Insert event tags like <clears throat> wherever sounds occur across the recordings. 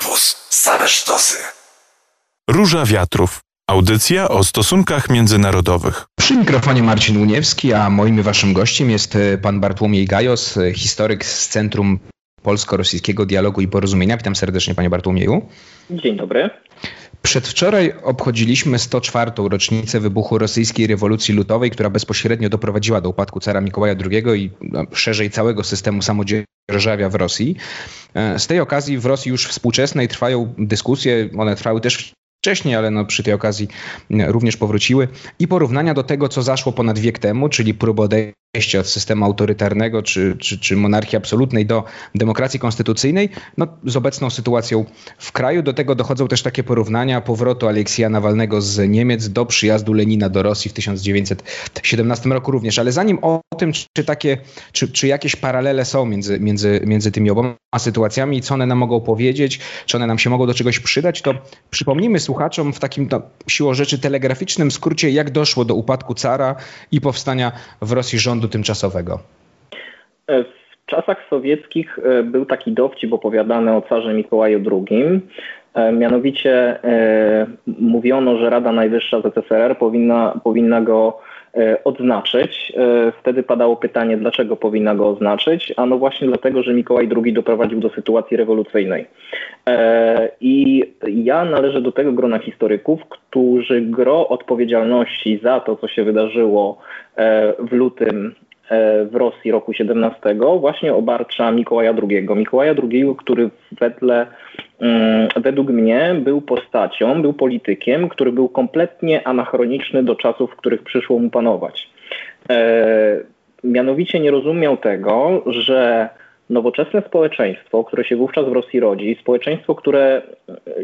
Campus. Same sztosy. Róża Wiatrów. Audycja o stosunkach międzynarodowych. Przy mikrofonie Marcin Uniewski, a moim i waszym gościem jest e, pan Bartłomiej Gajos, e, historyk z Centrum Polsko-Rosyjskiego Dialogu i Porozumienia. Witam serdecznie panie Bartłomieju. Dzień dobry. Przedwczoraj obchodziliśmy 104. rocznicę wybuchu rosyjskiej rewolucji lutowej, która bezpośrednio doprowadziła do upadku cara Mikołaja II i no, szerzej całego systemu samodzierżawia w Rosji. E, z tej okazji w Rosji już współczesnej trwają dyskusje, one trwały też wcześniej, ale no przy tej okazji również powróciły i porównania do tego, co zaszło ponad wiek temu, czyli próba przejście od systemu autorytarnego czy, czy, czy monarchii absolutnej do demokracji konstytucyjnej, no, z obecną sytuacją w kraju. Do tego dochodzą też takie porównania powrotu Aleksja Nawalnego z Niemiec do przyjazdu Lenina do Rosji w 1917 roku również. Ale zanim o tym, czy, takie, czy, czy jakieś paralele są między, między, między tymi oboma sytuacjami i co one nam mogą powiedzieć, czy one nam się mogą do czegoś przydać, to przypomnijmy słuchaczom w takim no, siłą rzeczy telegraficznym skrócie, jak doszło do upadku cara i powstania w Rosji rządu rządu tymczasowego? E, w czasach sowieckich e, był taki dowcip opowiadany o carze Mikołaju II. E, mianowicie mówiono, że Rada Najwyższa ZSRR powinna, powinna go odznaczyć. Wtedy padało pytanie, dlaczego powinna go oznaczyć, a no właśnie dlatego, że Mikołaj II doprowadził do sytuacji rewolucyjnej. I ja należę do tego grona historyków, którzy gro odpowiedzialności za to, co się wydarzyło w lutym e, w Rosji roku 17 właśnie obarcza Mikołaja II. Mikołaja II, który wedle, mm, według mnie był postacią, był politykiem, który był kompletnie anachroniczny do czasów, w których przyszło mu panować. E, mianowicie nie rozumiał tego, że nowoczesne społeczeństwo, które się wówczas w Rosji rodzi, społeczeństwo, które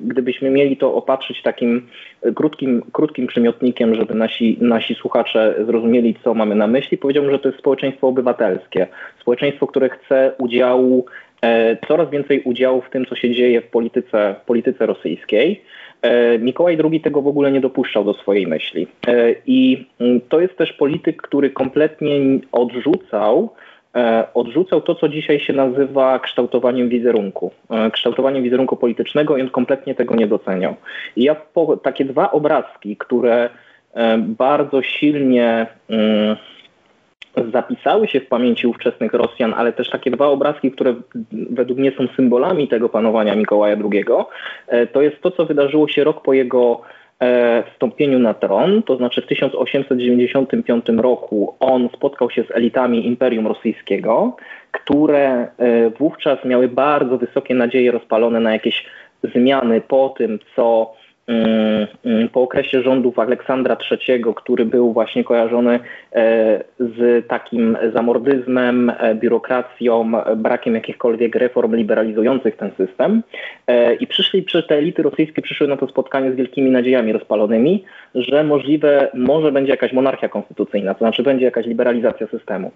gdybyśmy mieli to opatrzyć takim krótkim, krótkim przymiotnikiem, żeby nasi, nasi słuchacze zrozumieli, co mamy na myśli, powiedziałbym, że to jest społeczeństwo obywatelskie. Społeczeństwo, które chce udziału, e, coraz więcej udziału w tym, co się dzieje w polityce, w polityce rosyjskiej. E, Mikołaj II tego w ogóle nie dopuszczał do swojej myśli. E, I mm, to jest też polityk, który kompletnie odrzucał E, odrzucał to, co dzisiaj się nazywa kształtowaniem wizerunku, e, kształtowaniem wizerunku politycznego i on kompletnie tego nie doceniał. I ja po, takie dwa obrazki, które e, bardzo silnie mm, zapisały się w pamięci ówczesnych Rosjan, ale też takie dwa obrazki, które według mnie są symbolami tego panowania Mikołaja II, to jest to, co wydarzyło się rok po jego E, wstąpieniu na tron, to znaczy w 1895 roku on spotkał się z elitami Imperium Rosyjskiego, które e, wówczas miały bardzo wysokie nadzieje rozpalone na jakieś zmiany po tym, co po okresie rządów Aleksandra III, który był właśnie kojarzony e, z takim zamordyzmem, e, biurokracją, brakiem jakichkolwiek reform liberalizujących ten system. E, I przyszli, te elity rosyjskie przyszły na to spotkanie z wielkimi nadziejami rozpalonymi, że możliwe, może będzie jakaś monarchia konstytucyjna, to znaczy będzie jakaś liberalizacja systemu.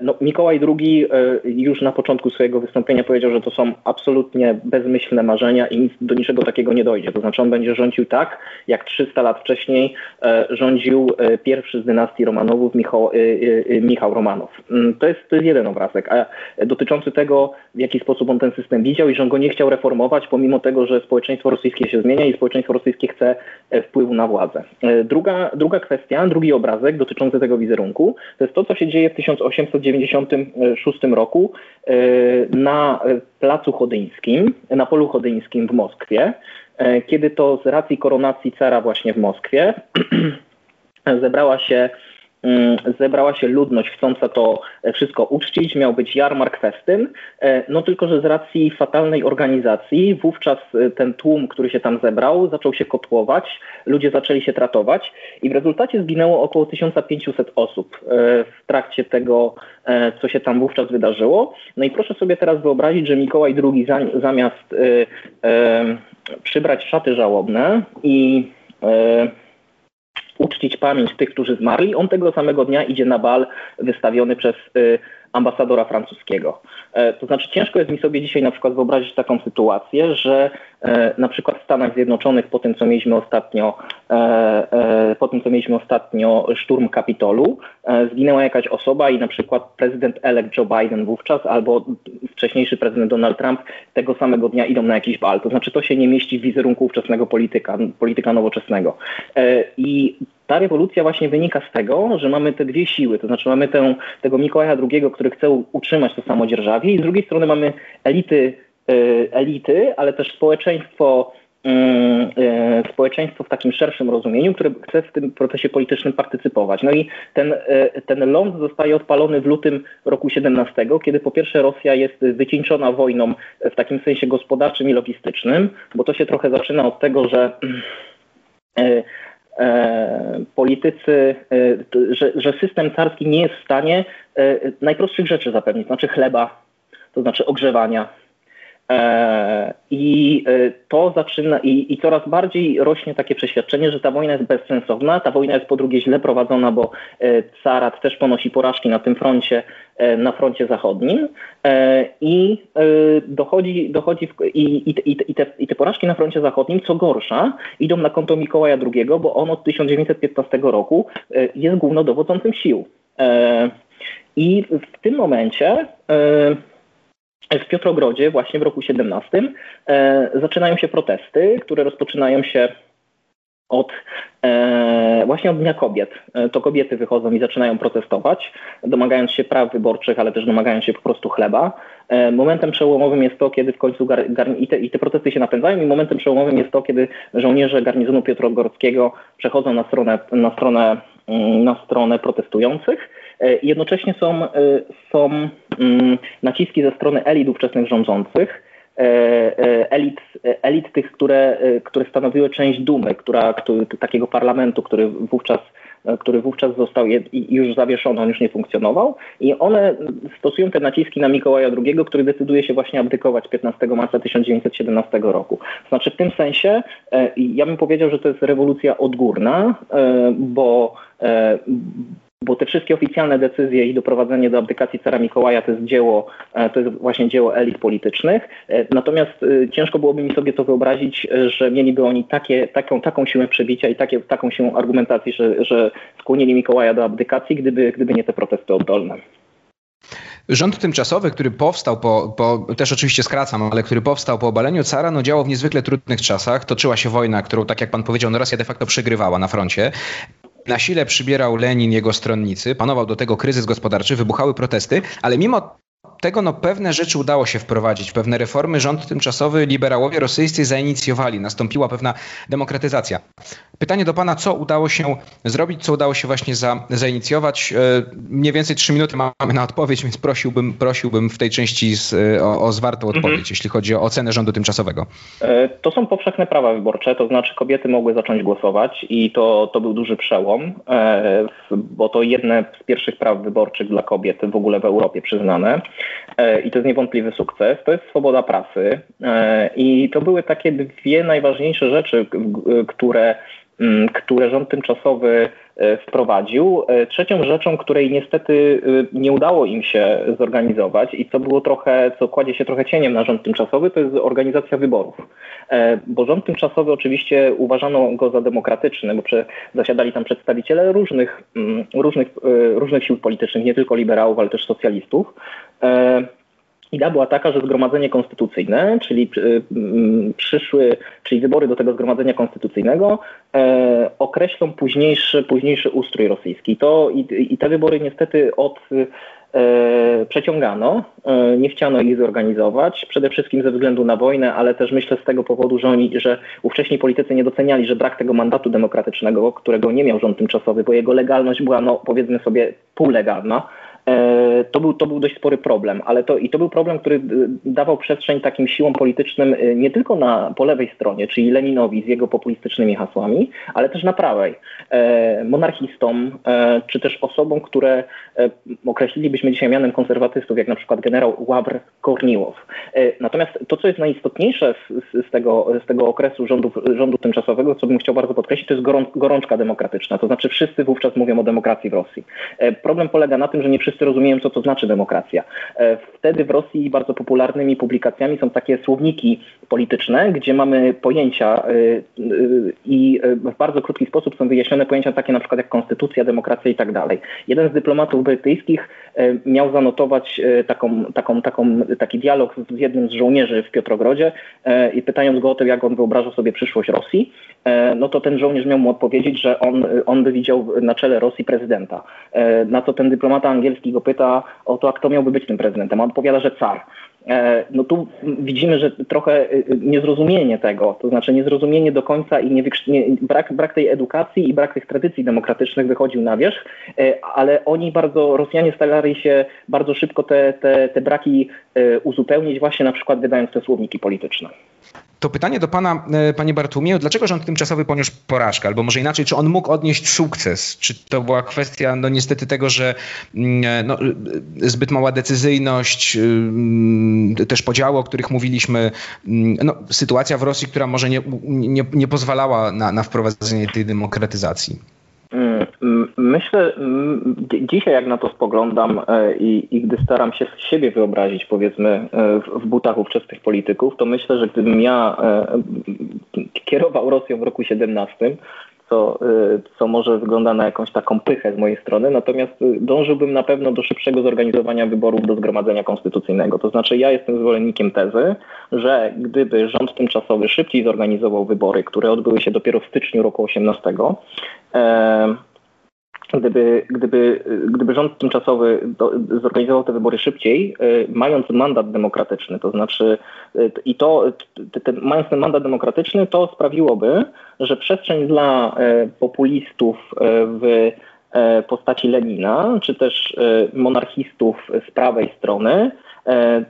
No, Mikołaj II już na początku swojego wystąpienia powiedział, że to są absolutnie bezmyślne marzenia i do niczego takiego nie dojdzie. To znaczy on będzie rządził tak, jak 300 lat wcześniej e, rządził e, pierwszy z dynastii Romanowów, Michał, e, Michał Romanow. Mm, to jest, to jest jeden obrazek, a dotyczący tego, w jaki sposób on ten system widział i że on go nie chciał reformować, pomimo tego, że społeczeństwo rosyjskie się zmienia i społeczeństwo rosyjskie chce wpływu na władzę. Druga, druga kwestia, drugi obrazek dotyczący tego wizerunku, to jest to, co się dzieje w 1896 roku na Placu Chodyńskim, na Polu Chodyńskim w Moskwie, kiedy to z racji koronacji cara właśnie w Moskwie <clears throat> zebrała się mm, zebrała się ludność chcąca to wszystko uczcić, miał być jarmark festyn, e, no tylko, że z racji fatalnej organizacji wówczas e, ten tłum, który się tam zebrał, zaczął się kotłować, ludzie zaczęli się tratować i w rezultacie zginęło około 1500 osób w trakcie tego, co się tam wówczas wydarzyło. No i proszę sobie teraz wyobrazić, że Mikołaj II zamiast przybrać szaty żałobne i e, uczcić pamięć tych, którzy zmarli, on tego samego dnia idzie na bal wystawiony przez e, ambasadora francuskiego. E, to znaczy ciężko jest mi sobie dzisiaj na przykład wyobrazić taką sytuację, że na przykład w Stanach Zjednoczonych po tym, co mieliśmy ostatnio, po tym, co mieliśmy ostatnio szturm Kapitolu, zginęła jakaś osoba i na przykład prezydent elect Joe Biden wówczas albo wcześniejszy prezydent Donald Trump tego samego dnia idą na jakiś bal. To znaczy to się nie mieści w wizerunku ówczesnego polityka, polityka nowoczesnego. I ta rewolucja właśnie wynika z tego, że mamy te dwie siły, to znaczy mamy tę, tego Mikołaja II, który chce utrzymać to samodzierżawie i z drugiej strony mamy elity, e, elity ale też społeczeństwo, mm, e, społeczeństwo w takim szerszym rozumieniu, które chce w tym procesie politycznym partycypować. No i ten, e, ten ląd zostaje odpalony w lutym roku 17, kiedy po pierwsze Rosja jest wycieńczona wojną w takim sensie gospodarczym i logistycznym, bo to się trochę zaczyna od tego, że politycy, e, że, że, system carski nie jest w stanie e, najprostszych rzeczy zapewnić, znaczy chleba, to znaczy ogrzewania. I to zaczyna, i, i, coraz bardziej rośnie takie przeświadczenie, że ta wojna jest bezsensowna. Ta wojna jest po drugie źle prowadzona, bo carat też ponosi porażki na tym froncie E, na froncie zachodnim e, i e, dochodzi, dochodzi w, i, i, i, te, i te porażki na froncie zachodnim, co gorsza, idą na konto Mikołaja II, bo on od 1915 roku jest głównodowodzącym sił. I w tym momencie w Piotrogrodzie właśnie w roku 17 zaczynają się protesty, które rozpoczynają się od e, właśnie od Dnia Kobiet. E, to kobiety wychodzą i zaczynają protestować, domagając się praw wyborczych, ale też domagając się po prostu chleba. E, momentem przełomowym jest to, kiedy w końcu gar, gar, i, te, i, te, protesty się napędzają i momentem przełomowym jest to, kiedy żołnierze garnizonu Piotrogorskiego przechodzą na stronę, na stronę, mm, na stronę protestujących. E, jednocześnie są, e, są mm, naciski ze strony elit ówczesnych rządzących, E, elit, elit tych, które, które stanowiły część Dumy, która, który, takiego parlamentu, który wówczas który wówczas został już zawieszony, on już nie funkcjonował i one stosują te naciski na Mikołaja II, który decyduje się właśnie abdykować 15 marca 1917 roku. Znaczy w tym sensie ja bym powiedział, że to jest rewolucja odgórna, bo bo te wszystkie oficjalne decyzje i doprowadzenie do abdykacji cara Mikołaja to jest dzieło, e, to jest właśnie dzieło elit politycznych. E, natomiast e, ciężko byłoby mi sobie to wyobrazić, że mieliby oni takie, taką, taką siłę przebicia i takie, taką siłę argumentacji, że, że skłonili Mikołaja do abdykacji, gdyby, gdyby nie te protesty oddolne. Rząd tymczasowy, który powstał po, po, też oczywiście skracam, ale który powstał po obaleniu cara, no działał w niezwykle trudnych czasach. Toczyła się wojna, którą, tak jak pan powiedział, no Rosja de facto przegrywała na froncie. Na sile przybierał Lenin, jego stronnicy, panował do tego kryzys gospodarczy, wybuchały protesty, ale mimo tego no, pewne rzeczy udało się wprowadzić, pewne reformy rząd tymczasowy, liberałowie rosyjscy zainicjowali, nastąpiła pewna demokratyzacja. Pytanie do pana, co udało się zrobić, co udało się właśnie za, zainicjować? E, mniej więcej trzy minuty mamy na odpowiedź, więc prosiłbym, prosiłbym w tej części z, o, o zwartą mhm. odpowiedź, jeśli chodzi o ocenę rządu tymczasowego. E, to są powszechne prawa wyborcze, to znaczy kobiety mogły zacząć głosować i to, to był duży przełom, e, bo to jedne z pierwszych praw wyborczych dla kobiet w ogóle w Europie przyznane. E, i to jest niewątpliwy sukces, to jest swoboda prasy. E, i to były takie dwie najważniejsze rzeczy, które, które rząd tymczasowy e, wprowadził. Trzecią rzeczą, której niestety nie udało im się zorganizować i co było trochę, co kładzie się trochę cieniem na rząd tymczasowy, to jest organizacja wyborów. Bo rząd tymczasowy oczywiście uważano go za demokratyczny, bo zasiadali tam przedstawiciele różnych, mm, różnych, różnych sił politycznych, nie tylko liberałów, ale też socjalistów. Idea była taka, że zgromadzenie konstytucyjne, czyli e, przyszły, czyli wybory do tego zgromadzenia konstytucyjnego e, określą późniejszy, późniejszy ustrój rosyjski. To i, i te wybory niestety od E, przeciągano, e, nie chciano ich zorganizować, przede wszystkim ze względu na wojnę, ale też myślę z tego powodu, że, oni, że ówcześni politycy nie doceniali, że brak tego mandatu demokratycznego, którego nie miał rząd tymczasowy, bo jego legalność była, no, powiedzmy sobie, półlegalna, to był, to był dość spory problem, ale to, i to był problem, który e, dawał przestrzeń takim siłom politycznym e, nie tylko na, po lewej stronie, czyli Leninowi z jego populistycznymi hasłami, ale też na prawej, monarchistom, czy też osobom, które określilibyśmy dzisiaj mianem konserwatystów, jak na przykład generał Łabr Korniłow. Natomiast to, co jest najistotniejsze z, z, tego, z tego okresu rządu, rządu tymczasowego, co bym chciał bardzo podkreślić, to jest gorączka demokratyczna, to znaczy wszyscy wówczas mówią o demokracji w Rosji. Problem polega na tym, że nie wszyscy wszyscy rozumieją, co to znaczy demokracja. E, wtedy w Rosji bardzo popularnymi publikacjami są takie słowniki polityczne, gdzie mamy pojęcia i w bardzo krótki sposób są wyjaśnione pojęcia takie na przykład jak konstytucja, demokracja i tak dalej. Jeden z dyplomatów brytyjskich miał zanotować taką, taką, taką, taki dialog z jednym z żołnierzy w Piotrogrodzie i pytając go o to, jak on wyobraża sobie przyszłość Rosji, no to ten żołnierz miał mu odpowiedzieć, że on, on by widział na czele Rosji prezydenta. E, na co ten dyplomata angielski go pyta o to, a kto miałby być tym prezydentem. On odpowiada, że car. E, no tu widzimy, że trochę y, niezrozumienie tego, to znaczy niezrozumienie do końca i nie, brak, brak tej edukacji i brak tych tradycji demokratycznych wychodził na wierzch, e, ale oni bardzo, Rosjanie starali się bardzo szybko te, te, te braki uzupełnić właśnie na przykład wydając te słowniki polityczne. To pytanie do pana, e, panie Bartłomieju, dlaczego rząd tymczasowy poniósł porażkę? Albo może inaczej, czy on mógł odnieść sukces? Czy to była kwestia, no niestety tego, że mm, e, no, zbyt mała decyzyjność, mm, też podziały, o których mówiliśmy, mm, no, sytuacja w Rosji, która może nie, nie, nie pozwalała na, na wprowadzenie tej demokratyzacji? Myślę, dzisiaj jak na to spoglądam e, i, i gdy staram się siebie wyobrazić, powiedzmy, e, w, w butach ówczesnych polityków, to myślę, że gdybym ja e, kierował Rosją w roku 17, co, co może wygląda na jakąś taką pychę z mojej strony, natomiast dążyłbym na pewno do szybszego zorganizowania wyborów do Zgromadzenia Konstytucyjnego. To znaczy ja jestem zwolennikiem tezy, że gdyby rząd tymczasowy szybciej zorganizował wybory, które odbyły się dopiero w styczniu roku 18, gdyby, gdyby, gdyby rząd tymczasowy do, zorganizował te wybory szybciej, y, mając mandat demokratyczny, to znaczy y, i to, te, mając ten mandat demokratyczny, to sprawiłoby, że przestrzeń dla y, populistów w postaci Lenina, czy też monarchistów z prawej strony,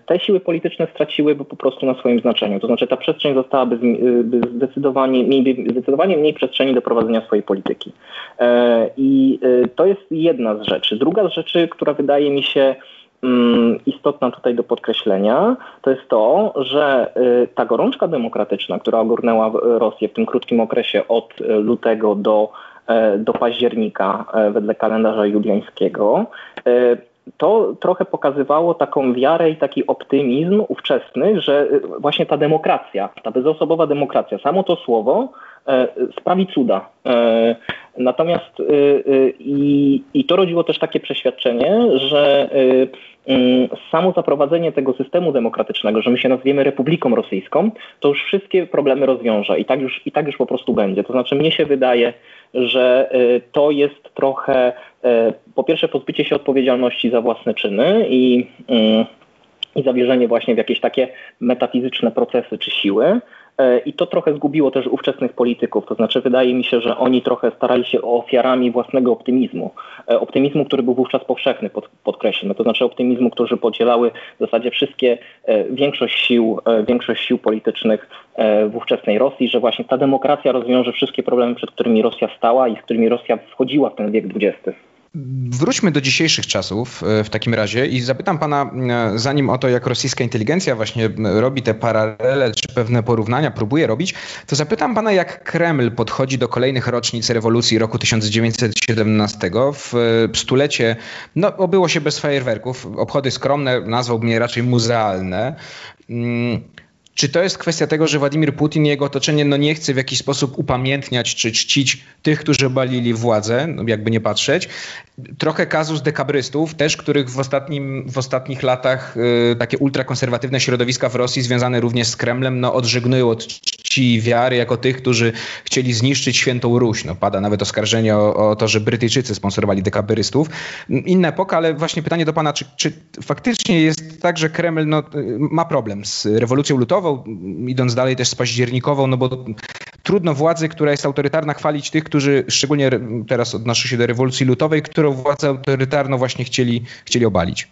te siły polityczne straciłyby po prostu na swoim znaczeniu. To znaczy ta przestrzeń zostałaby y, zdecydowanie mniej, zdecydowanie mniej przestrzeni do prowadzenia swojej polityki. E, I y, to jest jedna z rzeczy. Druga z rzeczy, która wydaje mi się mm, istotna tutaj do podkreślenia, to jest to, że y, ta gorączka demokratyczna, która ogórnęła Rosję w tym krótkim okresie od lutego do, e, do października wedle kalendarza juliańskiego, to trochę pokazywało taką wiarę i taki optymizm ówczesny, że y, właśnie ta demokracja, ta bezosobowa demokracja, samo to słowo sprawi cuda. E, natomiast y, i, i to rodziło też takie przeświadczenie, że mm, samo zaprowadzenie tego systemu demokratycznego, że my się nazwiemy Republiką Rosyjską, to już wszystkie problemy rozwiąże i tak już, i tak już po prostu będzie. To znaczy mnie się wydaje, że to jest trochę E, po pierwsze pozbycie się odpowiedzialności za własne czyny i, mm, i zawierzenie właśnie w jakieś takie metafizyczne procesy czy siły. E, I to trochę zgubiło też ówczesnych polityków. To znaczy, wydaje mi się, że oni trochę starali się ofiarami własnego optymizmu. E, optymizmu, który był wówczas powszechny, pod, podkreślmy. To znaczy optymizmu, którzy podzielały w zasadzie wszystkie, większość sił, większość sił politycznych w ówczesnej Rosji, że właśnie ta demokracja rozwiąże wszystkie problemy, przed którymi Rosja stała i z którymi Rosja wchodziła w ten wiek XX. Wróćmy do dzisiejszych czasów e, w takim razie i zapytam pana, e, zanim o to, jak rosyjska inteligencja właśnie robi te paralele czy pewne porównania, próbuje robić, to zapytam pana, jak Kreml podchodzi do kolejnych rocznic rewolucji roku 1917. W e, stulecie, no obyło się bez fajerwerków, obchody skromne, nazwałbym je raczej muzealne. Mm, czy to jest kwestia tego, że Władimir Putin i jego otoczenie no nie chce w jakiś sposób upamiętniać czy czcić tych, którzy balili władzę, no jakby nie patrzeć? Trochę kazus dekabrystów, też których w, ostatnim, w ostatnich latach y, takie ultrakonserwatywne środowiska w Rosji związane również z Kremlem no odżegnują od i wiary jako tych, którzy chcieli zniszczyć świętą Ruś. No, pada nawet oskarżenie o, o to, że Brytyjczycy sponsorowali dekabrystów. Inna epoka, ale właśnie pytanie do pana, czy, czy faktycznie jest tak, że Kreml no, ma problem z rewolucją lutową, idąc dalej też z październikową, no bo trudno władzy, która jest autorytarna, chwalić tych, którzy, szczególnie teraz odnoszę się do rewolucji lutowej, którą władzę autorytarną właśnie chcieli, chcieli obalić.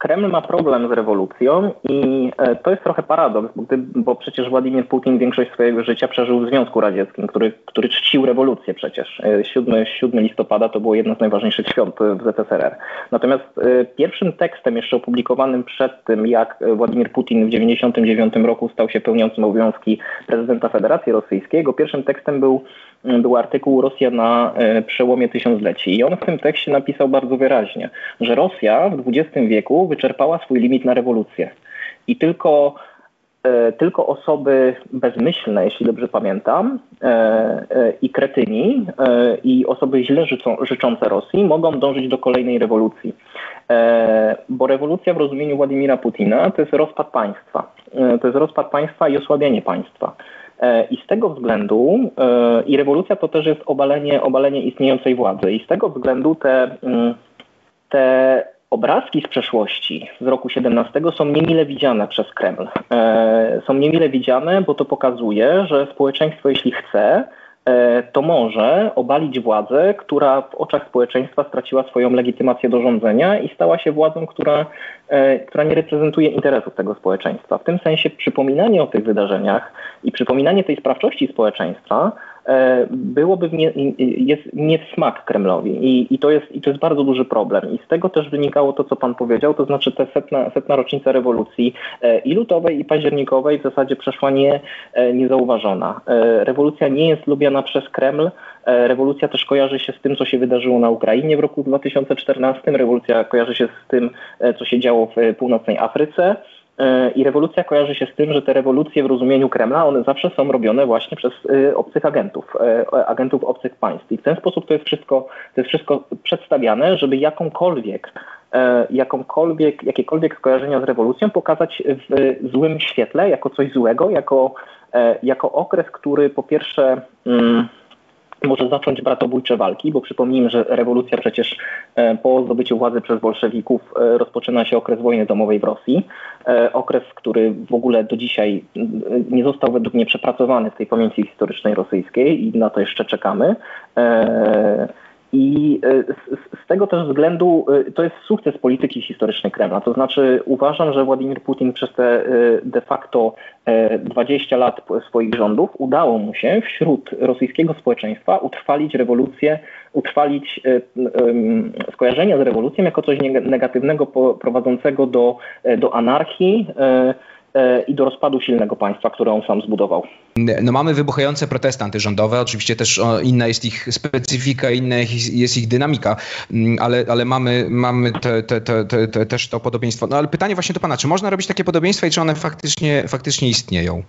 Kreml ma problem z rewolucją i e, to jest trochę paradoks, bo, gdy, bo, przecież Władimir Putin większość swojego życia przeżył w Związku Radzieckim, który, który czcił rewolucję przecież. 7, 7 listopada to było jedno z najważniejszych świąt w ZSRR. Natomiast e, pierwszym tekstem jeszcze opublikowanym przed tym, jak Władimir Putin w 1999 roku stał się pełniącym obowiązki prezydenta Federacji Rosyjskiej, pierwszym tekstem był był artykuł Rosja na e, przełomie tysiącleci i on w tym tekście napisał bardzo wyraźnie, że Rosja w XX wieku wyczerpała swój limit na rewolucję i tylko e, tylko osoby bezmyślne, jeśli dobrze pamiętam, e, i kretyni, i osoby źle życzące Rosji mogą dążyć do kolejnej rewolucji. Bo rewolucja w rozumieniu Władimira Putina to jest rozpad państwa. To jest rozpad państwa i osłabienie państwa. E, I z tego względu, e, i rewolucja to też jest obalenie, obalenie istniejącej władzy, i z tego względu te, mm, te obrazki z przeszłości z roku 17 są niemile widziane przez Kreml. E, są niemile widziane, bo to pokazuje, że społeczeństwo, jeśli chce, to może obalić władzę, która w oczach społeczeństwa straciła swoją legitymację do rządzenia i stała się władzą, która, e, która nie reprezentuje interesów tego społeczeństwa. W tym sensie przypominanie o tych wydarzeniach i przypominanie tej sprawczości społeczeństwa E, byłoby w nie, jest nie w smak Kremlowi I, i, to jest, i to jest bardzo duży problem. I z tego też wynikało to, co pan powiedział, to znaczy ta setna, setna rocznica rewolucji e, i lutowej, i październikowej w zasadzie przeszła nie, e, niezauważona. Rewolucja nie jest lubiana przez Kreml. Rewolucja też kojarzy się z tym, co się wydarzyło na Ukrainie w roku 2014. Rewolucja kojarzy się z tym, co się działo w północnej Afryce. E, I rewolucja kojarzy się z tym, że te rewolucje w rozumieniu Kremla, one zawsze są robione właśnie przez e, obcych agentów, e, agentów obcych państw. I w ten sposób to jest wszystko, to jest wszystko przedstawiane, żeby jakąkolwiek, jakąkolwiek, jakiekolwiek skojarzenia z rewolucją pokazać w złym świetle, jako coś złego, jako, jako okres, który po pierwsze. Hmm, może zacząć bratobójcze walki, bo przypomnijmy, że rewolucja przecież e, po zdobyciu władzy przez bolszewików e, rozpoczyna się okres wojny domowej w Rosji. E, okres, który w ogóle do dzisiaj nie został według mnie przepracowany w tej pamięci historycznej rosyjskiej i na to jeszcze czekamy. I e, z, z, tego też względu e, to jest sukces polityki historycznej Kremla. To znaczy uważam, że Władimir Putin przez te e, de facto 20 lat swoich rządów udało mu się wśród rosyjskiego społeczeństwa utrwalić rewolucję, utrwalić skojarzenia z rewolucją jako coś negatywnego prowadzącego do, do anarchii, i do rozpadu silnego państwa, które on sam zbudował. No mamy wybuchające protesty antyrządowe, oczywiście też inna jest ich specyfika, inna jest ich dynamika, mm, ale, ale mamy, mamy te, te, te, też to podobieństwo. No ale pytanie właśnie do pana, czy można robić takie podobieństwa i czy one faktycznie, faktycznie istnieją?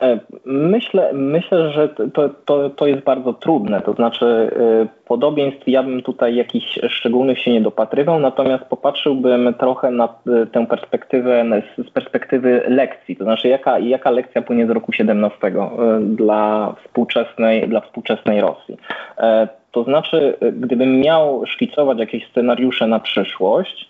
E, myślę, myślę że to, to, to jest bardzo trudne. To znaczy, e, podobieństw ja bym tutaj jakichś szczególnych się nie dopatrywał, natomiast popatrzyłbym trochę na e, tę perspektywę z perspektywy lekcji. To znaczy, jaka, jaka lekcja płynie z roku 17 dla współczesnej, dla współczesnej Rosji. To znaczy, gdybym miał szkicować jakieś scenariusze na przyszłość,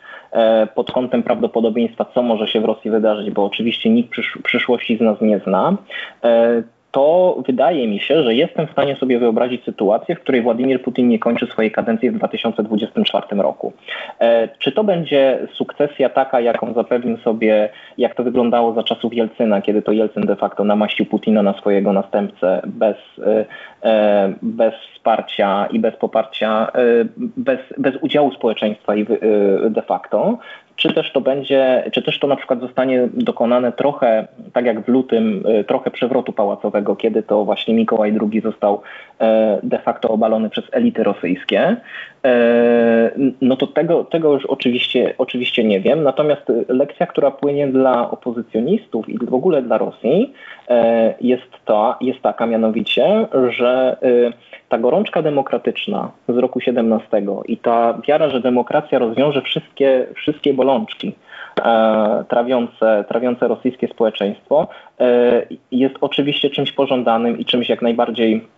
pod kątem prawdopodobieństwa, co może się w Rosji wydarzyć, bo oczywiście nikt przysz przyszłości z nas nie zna. E, to wydaje mi się, że jestem w stanie sobie wyobrazić sytuację, w której Władimir Putin nie kończy swojej kadencji w 2024 roku. E, czy to będzie sukcesja taka, jaką zapewnił sobie, jak to wyglądało za czasów Jelcyna, kiedy to Jelcyn de facto namaścił Putina na swojego następcę bez, bez wsparcia i bez poparcia, bez, bez udziału społeczeństwa i de facto, czy też to będzie, czy też to na przykład zostanie dokonane trochę, tak jak w lutym, y, trochę przewrotu pałacowego, kiedy to właśnie Mikołaj II został e, de facto obalony przez elity rosyjskie, e, no to tego, tego już oczywiście, oczywiście nie wiem. Natomiast lekcja, która płynie dla opozycjonistów i w ogóle dla Rosji e, jest, to, jest taka mianowicie, że ta gorączka demokratyczna z roku 17 i ta wiara, że demokracja rozwiąże wszystkie, wszystkie bolączki e, trawiące, trawiące rosyjskie społeczeństwo, e, jest oczywiście czymś pożądanym i czymś jak najbardziej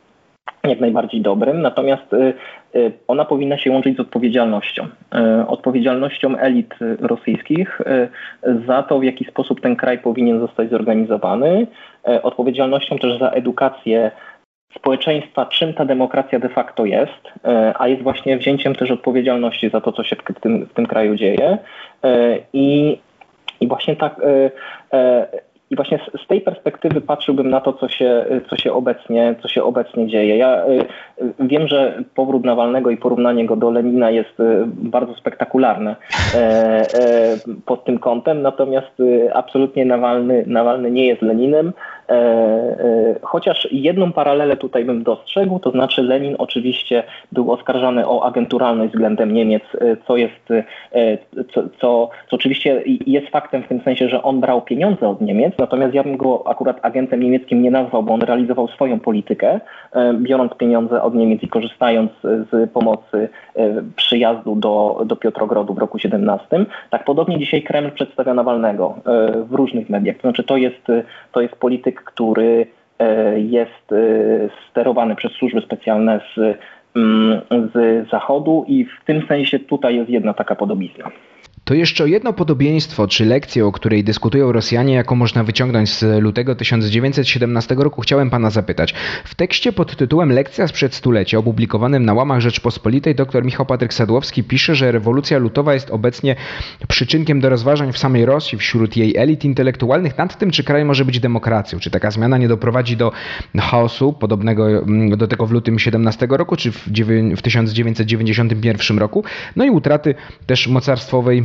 jak najbardziej dobrym, natomiast e, e, ona powinna się łączyć z odpowiedzialnością. E, odpowiedzialnością elit rosyjskich za to, w jaki sposób ten kraj powinien zostać zorganizowany, odpowiedzialnością też za edukację społeczeństwa, czym ta demokracja de facto jest, a jest właśnie wzięciem też odpowiedzialności za to, co się w tym, w tym kraju dzieje. I, i właśnie tak i właśnie z, tej perspektywy patrzyłbym na to, co się, co się, obecnie, co się obecnie dzieje. Ja wiem, że powrót Nawalnego i porównanie go do Lenina jest bardzo spektakularne e, e, pod tym kątem, natomiast absolutnie Nawalny, Nawalny nie jest Leninem. E, e, chociaż jedną paralelę tutaj bym dostrzegł, to znaczy Lenin oczywiście był oskarżany o agenturalność względem Niemiec, e, co jest, co, co, co oczywiście jest faktem w tym sensie, że on brał pieniądze od Niemiec, natomiast ja bym go akurat agentem niemieckim nie nazwał, bo on realizował swoją politykę, biorąc pieniądze od Niemiec i korzystając z pomocy przyjazdu do, do Piotrogrodu w roku 17. Tak podobnie dzisiaj Kreml przedstawia Nawalnego w różnych mediach. To znaczy to jest, to jest polityka który e, jest e, sterowany przez służby specjalne z, mm, z Zachodu i w tym sensie tutaj jest jedna taka podobizna. To jeszcze jedno podobieństwo, czy lekcję, o której dyskutują Rosjanie, jaką można wyciągnąć z lutego 1917 roku, chciałem pana zapytać. W tekście pod tytułem Lekcja sprzed stulecia, opublikowanym na łamach Rzeczpospolitej, dr Michał Patryk Sadłowski pisze, że rewolucja lutowa jest obecnie przyczynkiem do rozważań w samej Rosji, wśród jej elit intelektualnych. Nad tym, czy kraj może być demokracją, czy taka zmiana nie doprowadzi do chaosu podobnego mm, do tego w lutym 17 roku, czy w 1991 roku, no i utraty też mocarstwowej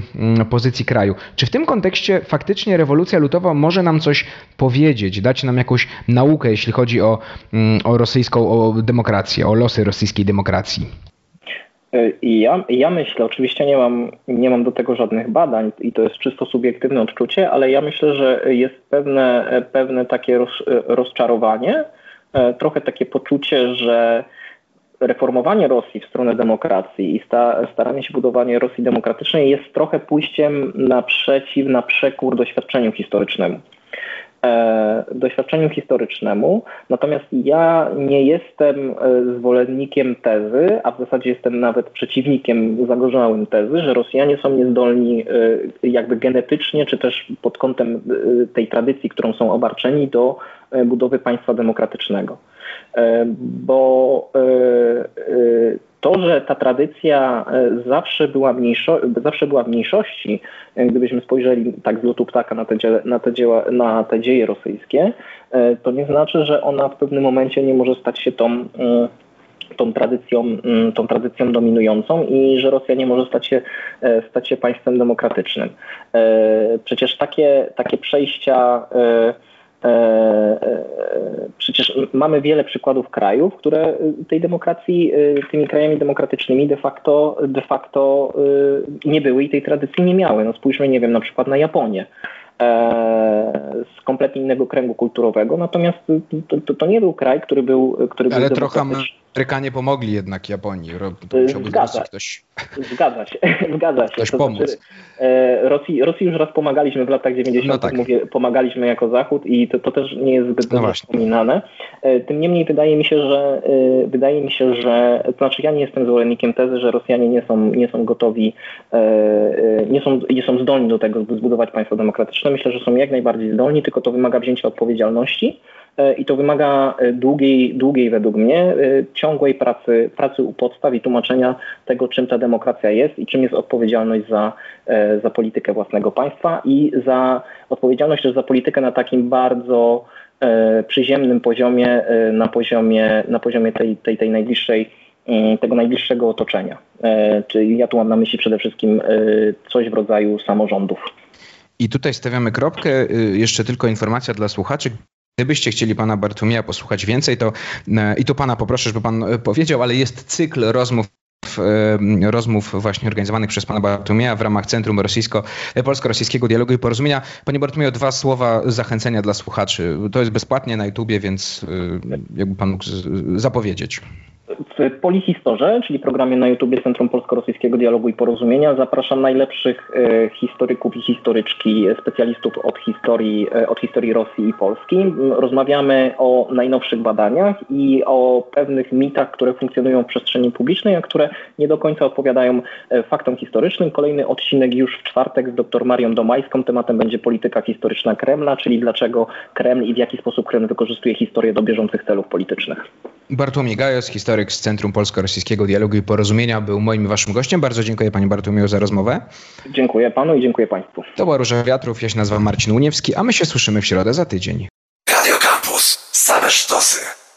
pozycji kraju. Czy w tym kontekście faktycznie rewolucja lutowa może nam coś powiedzieć, dać nam jakąś naukę, jeśli chodzi o, mm, o rosyjską o demokrację, o losy rosyjskiej demokracji? E, ja, ja myślę, oczywiście nie mam, nie mam do tego żadnych badań i to jest czysto subiektywne odczucie, ale ja myślę, że jest pewne, pewne takie roz, rozczarowanie, e, trochę takie poczucie, że reformowanie Rosji w stronę demokracji i sta, staranie się budowania Rosji demokratycznej jest trochę pójściem naprzeciw, na przekór doświadczeniu historycznemu. E, doświadczeniu historycznemu, natomiast ja nie jestem e, zwolennikiem tezy, a w zasadzie jestem nawet przeciwnikiem zagorzałym tezy, że Rosjanie są niezdolni e, jakby genetycznie, czy też pod kątem tej tradycji, którą są obarczeni do budowy państwa demokratycznego. E, bo e, e, to, że ta tradycja zawsze była, mniejszo, zawsze była w mniejszości, gdybyśmy spojrzeli tak z lotu ptaka na te, na, te dzieła, na te dzieje rosyjskie, to nie znaczy, że ona w pewnym momencie nie może stać się tą, tą, tradycją, tą tradycją dominującą i że Rosja nie może stać się, stać się państwem demokratycznym. Przecież takie, takie przejścia przecież mamy wiele przykładów krajów, które tej demokracji, e, tymi krajami demokratycznymi de facto, de facto nie były i tej tradycji nie miały. No spójrzmy, nie wiem, na przykład na Japonię z kompletnie innego kręgu kulturowego, natomiast to, to, to nie był kraj, który był... Który Ale był trochę Amerykanie pomogli jednak Japonii. To zgadza, ktoś... zgadza się. <laughs> Zgadza się. Ktoś to pomóc. Znaczy, e, Rosji, Rosji już raz pomagaliśmy w latach 90. No tak. mówię, pomagaliśmy jako Zachód i to, to też nie jest zbyt no wspominane. E, tym niemniej wydaje mi się, że e, wydaje mi się, że to znaczy ja nie jestem zwolennikiem tezy, że Rosjanie nie są, nie są gotowi, nie są, nie są zdolni do tego, by zbudować państwo demokratyczne. Myślę, że są jak najbardziej zdolni, tylko to wymaga wzięcia odpowiedzialności i to wymaga e, długiej, długiej według mnie, e, ciągłej pracy, pracy u podstaw i tłumaczenia tego, czym ta demokracja jest i czym jest odpowiedzialność za, za politykę własnego państwa i za odpowiedzialność też za politykę na takim bardzo przyziemnym poziomie, na poziomie, na poziomie tej, tej, tej najbliższej tego najbliższego otoczenia. Czyli ja tu mam na myśli przede wszystkim coś w rodzaju samorządów. I tutaj stawiamy kropkę. Jeszcze tylko informacja dla słuchaczy. Gdybyście chcieli pana Bartumia posłuchać więcej, to e, i tu pana poproszę, żeby pan e, powiedział, ale jest cykl rozmów e, rozmów właśnie organizowanych przez pana Bartumia w ramach Centrum Rosyjsko, Polsko-Rosyjskiego Dialogu i Porozumienia. Panie Bartumie, dwa słowa zachęcenia dla słuchaczy. To jest bezpłatnie na YouTubie, więc jakby pan mógł zapowiedzieć. W Polihistorze, czyli programie na YouTubie Centrum Polsko-Rosyjskiego Dialogu i Porozumienia, zapraszam najlepszych e, historyków i historyczki, specjalistów od historii, e, od historii Rosji i Polski. Rozmawiamy o najnowszych badaniach i o pewnych mitach, które funkcjonują w przestrzeni publicznej, a które nie do końca odpowiadają e, faktom historycznym. Kolejny odcinek już w czwartek z dr Marią Domajską. Tematem będzie polityka historyczna Kremla, czyli dlaczego Kreml i w jaki sposób Kreml wykorzystuje historię do bieżących celów politycznych. Bartłomiej Gajos, historyk z Centrum Polsko-Rosyjskiego Dialogu i Porozumienia, był moim waszym gościem. Bardzo dziękuję panie Bartłomieju za rozmowę. Dziękuję panu i dziękuję państwu. To była Róża Wiatrów, ja się nazywam Marcin Uniewski, a my się słyszymy w środę za tydzień. Radio Campus. Same sztosy.